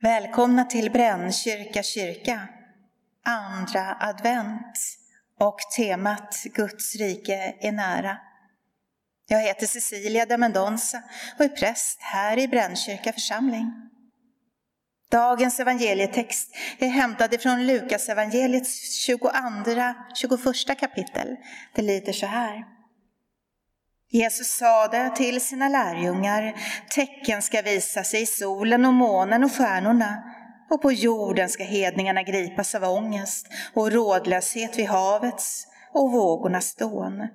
Välkomna till Brännkyrka kyrka, andra advent och temat Guds rike är nära. Jag heter Cecilia de Mendonça och är präst här i Brännkyrka församling. Dagens evangelietext är hämtad från Lukas evangeliets 22, 21 kapitel. Det lyder så här. Jesus sade till sina lärjungar, tecken ska visa sig i solen och månen och stjärnorna, och på jorden ska hedningarna gripas av ångest och rådlöshet vid havets och vågornas dån.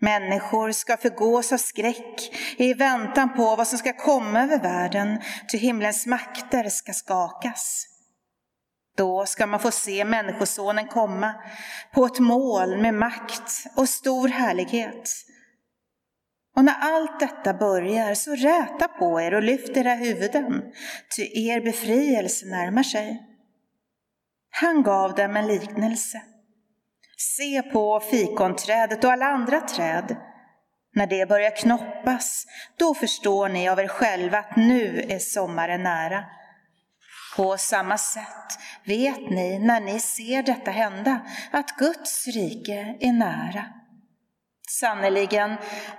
Människor ska förgås av skräck i väntan på vad som ska komma över världen, ty himlens makter ska skakas. Då ska man få se Människosonen komma på ett moln med makt och stor härlighet. Och när allt detta börjar, så räta på er och lyft era huvuden, ty er befrielse närmar sig. Han gav dem en liknelse. Se på fikonträdet och alla andra träd. När det börjar knoppas, då förstår ni av er själva att nu är sommaren nära. På samma sätt vet ni när ni ser detta hända att Guds rike är nära. Sannerligen,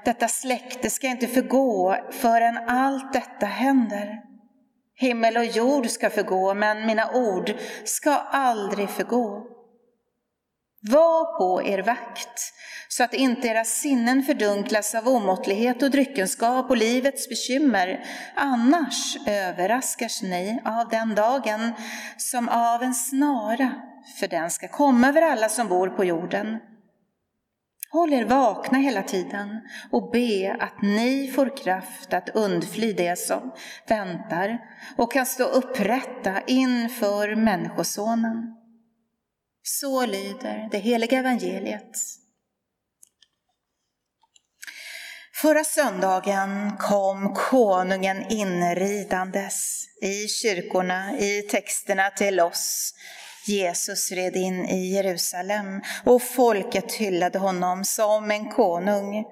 detta släkte ska inte förgå förrän allt detta händer. Himmel och jord ska förgå, men mina ord ska aldrig förgå. Var på er vakt, så att inte era sinnen fördunklas av omåttlighet och dryckenskap och livets bekymmer. Annars överraskas ni av den dagen som av en snara, för den ska komma över alla som bor på jorden. Håll er vakna hela tiden och be att ni får kraft att undfly det som väntar och kan stå upprätta inför Människosonen. Så lyder det heliga evangeliet. Förra söndagen kom konungen inridandes i kyrkorna, i texterna till oss Jesus red in i Jerusalem och folket hyllade honom som en konung.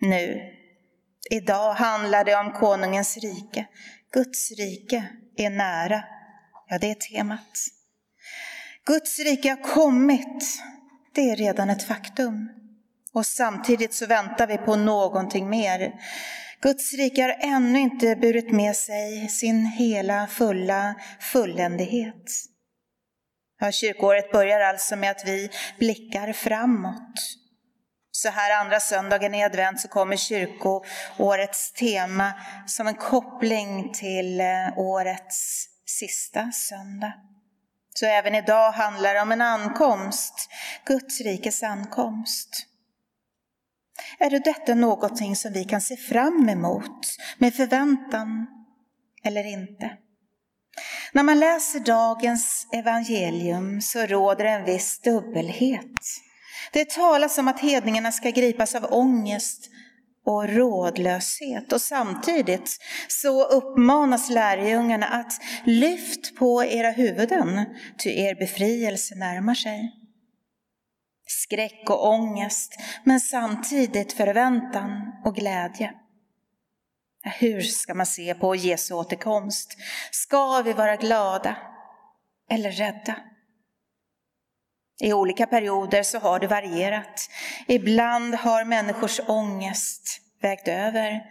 Nu, idag handlar det om konungens rike. Guds rike är nära. Ja, det är temat. Guds rike har kommit. Det är redan ett faktum. Och samtidigt så väntar vi på någonting mer. Guds rike har ännu inte burit med sig sin hela, fulla fulländighet. Ja, kyrkoåret börjar alltså med att vi blickar framåt. Så här andra söndagen i advent så kommer kyrkoårets tema som en koppling till eh, årets sista söndag. Så även idag handlar det om en ankomst, Guds rikes ankomst. Är det detta någonting som vi kan se fram emot med förväntan eller inte? När man läser dagens evangelium så råder en viss dubbelhet. Det talas om att hedningarna ska gripas av ångest och rådlöshet och samtidigt så uppmanas lärjungarna att lyft på era huvuden, ty er befrielse närmar sig. Skräck och ångest, men samtidigt förväntan och glädje. Hur ska man se på Jesu återkomst? Ska vi vara glada eller rädda? I olika perioder så har det varierat. Ibland har människors ångest vägt över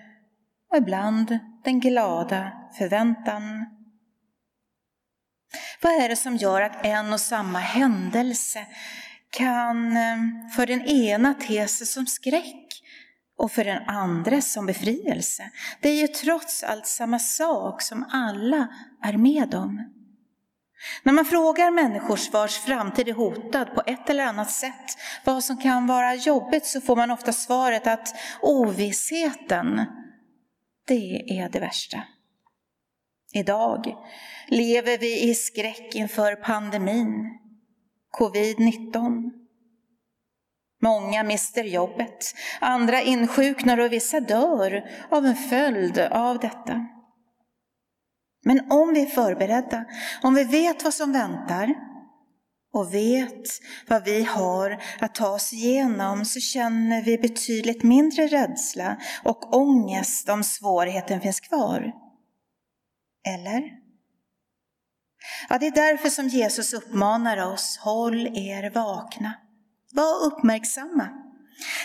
och ibland den glada förväntan. Vad är det som gör att en och samma händelse kan eh, för den ena te sig som skräck och för den andra som befrielse. Det är ju trots allt samma sak som alla är med om. När man frågar människor vars framtid är hotad på ett eller annat sätt, vad som kan vara jobbigt, så får man ofta svaret att ovissheten, det är det värsta. Idag lever vi i skräck inför pandemin, covid-19. Många mister jobbet, andra insjuknar och vissa dör av en följd av detta. Men om vi är förberedda, om vi vet vad som väntar och vet vad vi har att ta oss igenom så känner vi betydligt mindre rädsla och ångest om svårigheten finns kvar. Eller? Ja, det är därför som Jesus uppmanar oss, håll er vakna. Var uppmärksamma.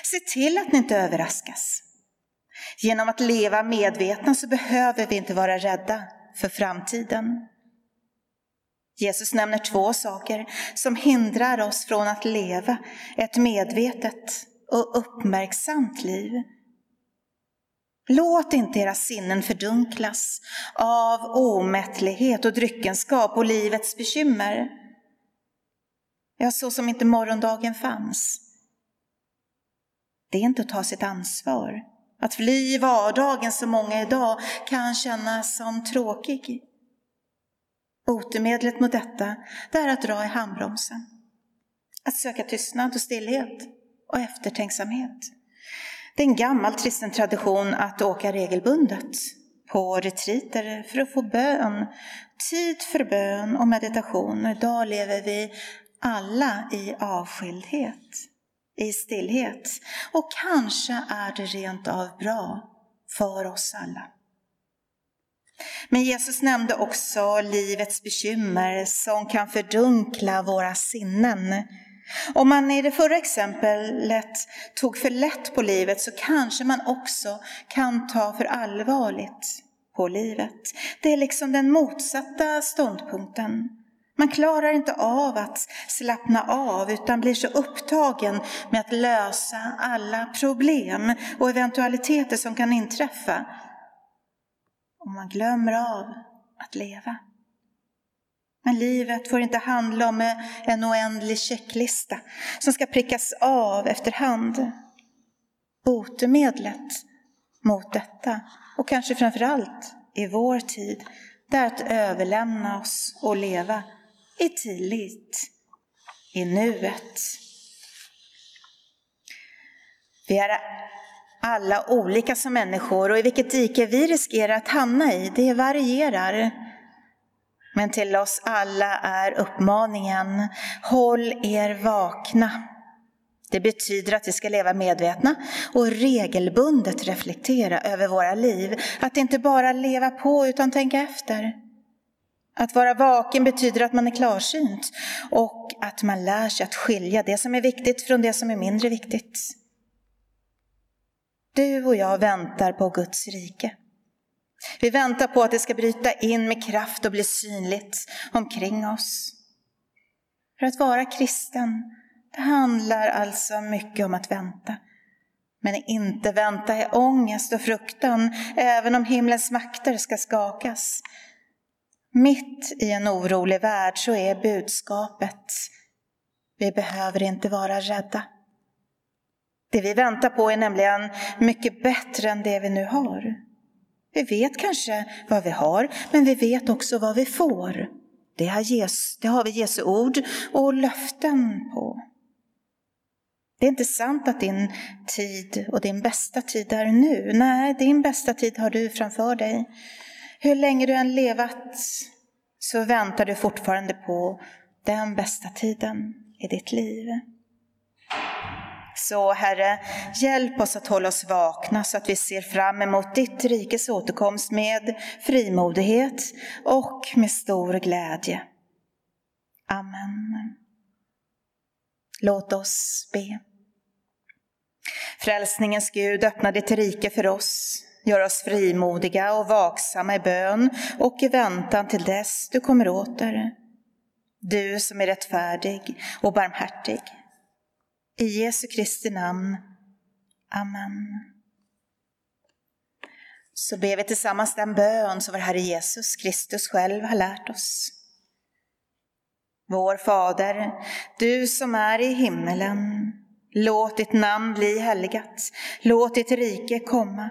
Se till att ni inte överraskas. Genom att leva medvetna så behöver vi inte vara rädda för framtiden. Jesus nämner två saker som hindrar oss från att leva ett medvetet och uppmärksamt liv. Låt inte era sinnen fördunklas av omättlighet och dryckenskap och livets bekymmer. Ja, så som inte morgondagen fanns. Det är inte att ta sitt ansvar. Att fly i vardagen som många idag kan kännas som tråkig. Botemedlet mot detta, det är att dra i handbromsen. Att söka tystnad och stillhet och eftertänksamhet. Det är en gammal kristen tradition att åka regelbundet på retriter för att få bön, tid för bön och meditation. Idag lever vi alla i avskildhet, i stillhet. Och kanske är det rent av bra för oss alla. Men Jesus nämnde också livets bekymmer som kan fördunkla våra sinnen. Om man i det förra exemplet tog för lätt på livet så kanske man också kan ta för allvarligt på livet. Det är liksom den motsatta ståndpunkten. Man klarar inte av att slappna av utan blir så upptagen med att lösa alla problem och eventualiteter som kan inträffa. Och man glömmer av att leva. Men livet får inte handla om en oändlig checklista som ska prickas av efterhand. Botemedlet mot detta, och kanske framför allt i vår tid, det är att överlämna oss och leva i tillit, i nuet. Vi är alla olika som människor och i vilket dike vi riskerar att hamna i, det varierar. Men till oss alla är uppmaningen, håll er vakna. Det betyder att vi ska leva medvetna och regelbundet reflektera över våra liv. Att inte bara leva på utan tänka efter. Att vara vaken betyder att man är klarsynt och att man lär sig att skilja det som är viktigt från det som är mindre viktigt. Du och jag väntar på Guds rike. Vi väntar på att det ska bryta in med kraft och bli synligt omkring oss. För att vara kristen, det handlar alltså mycket om att vänta. Men inte vänta i ångest och fruktan, även om himlens makter ska skakas. Mitt i en orolig värld så är budskapet, vi behöver inte vara rädda. Det vi väntar på är nämligen mycket bättre än det vi nu har. Vi vet kanske vad vi har, men vi vet också vad vi får. Det har, Jesus, det har vi Jesu ord och löften på. Det är inte sant att din tid och din bästa tid är nu. Nej, din bästa tid har du framför dig. Hur länge du än levat så väntar du fortfarande på den bästa tiden i ditt liv. Så Herre, hjälp oss att hålla oss vakna så att vi ser fram emot ditt rikes återkomst med frimodighet och med stor glädje. Amen. Låt oss be. Frälsningens Gud, öppna ditt rike för oss. Gör oss frimodiga och vaksamma i bön och i väntan till dess du kommer åter. Du som är rättfärdig och barmhärtig. I Jesu Kristi namn. Amen. Så ber vi tillsammans den bön som vår Herre Jesus Kristus själv har lärt oss. Vår Fader, du som är i himmelen. Låt ditt namn bli helgat. Låt ditt rike komma.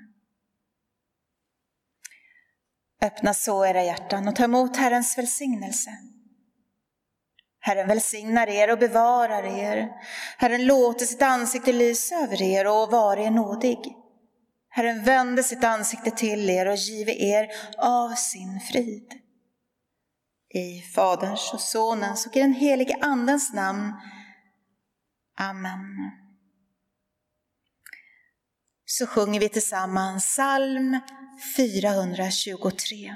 Öppna så era hjärtan och ta emot Herrens välsignelse. Herren välsignar er och bevarar er. Herren låter sitt ansikte lysa över er och vare er nådig. Herren vände sitt ansikte till er och give er av sin frid. I Faderns och Sonens och i den helige Andens namn. Amen. Så sjunger vi tillsammans psalm 423.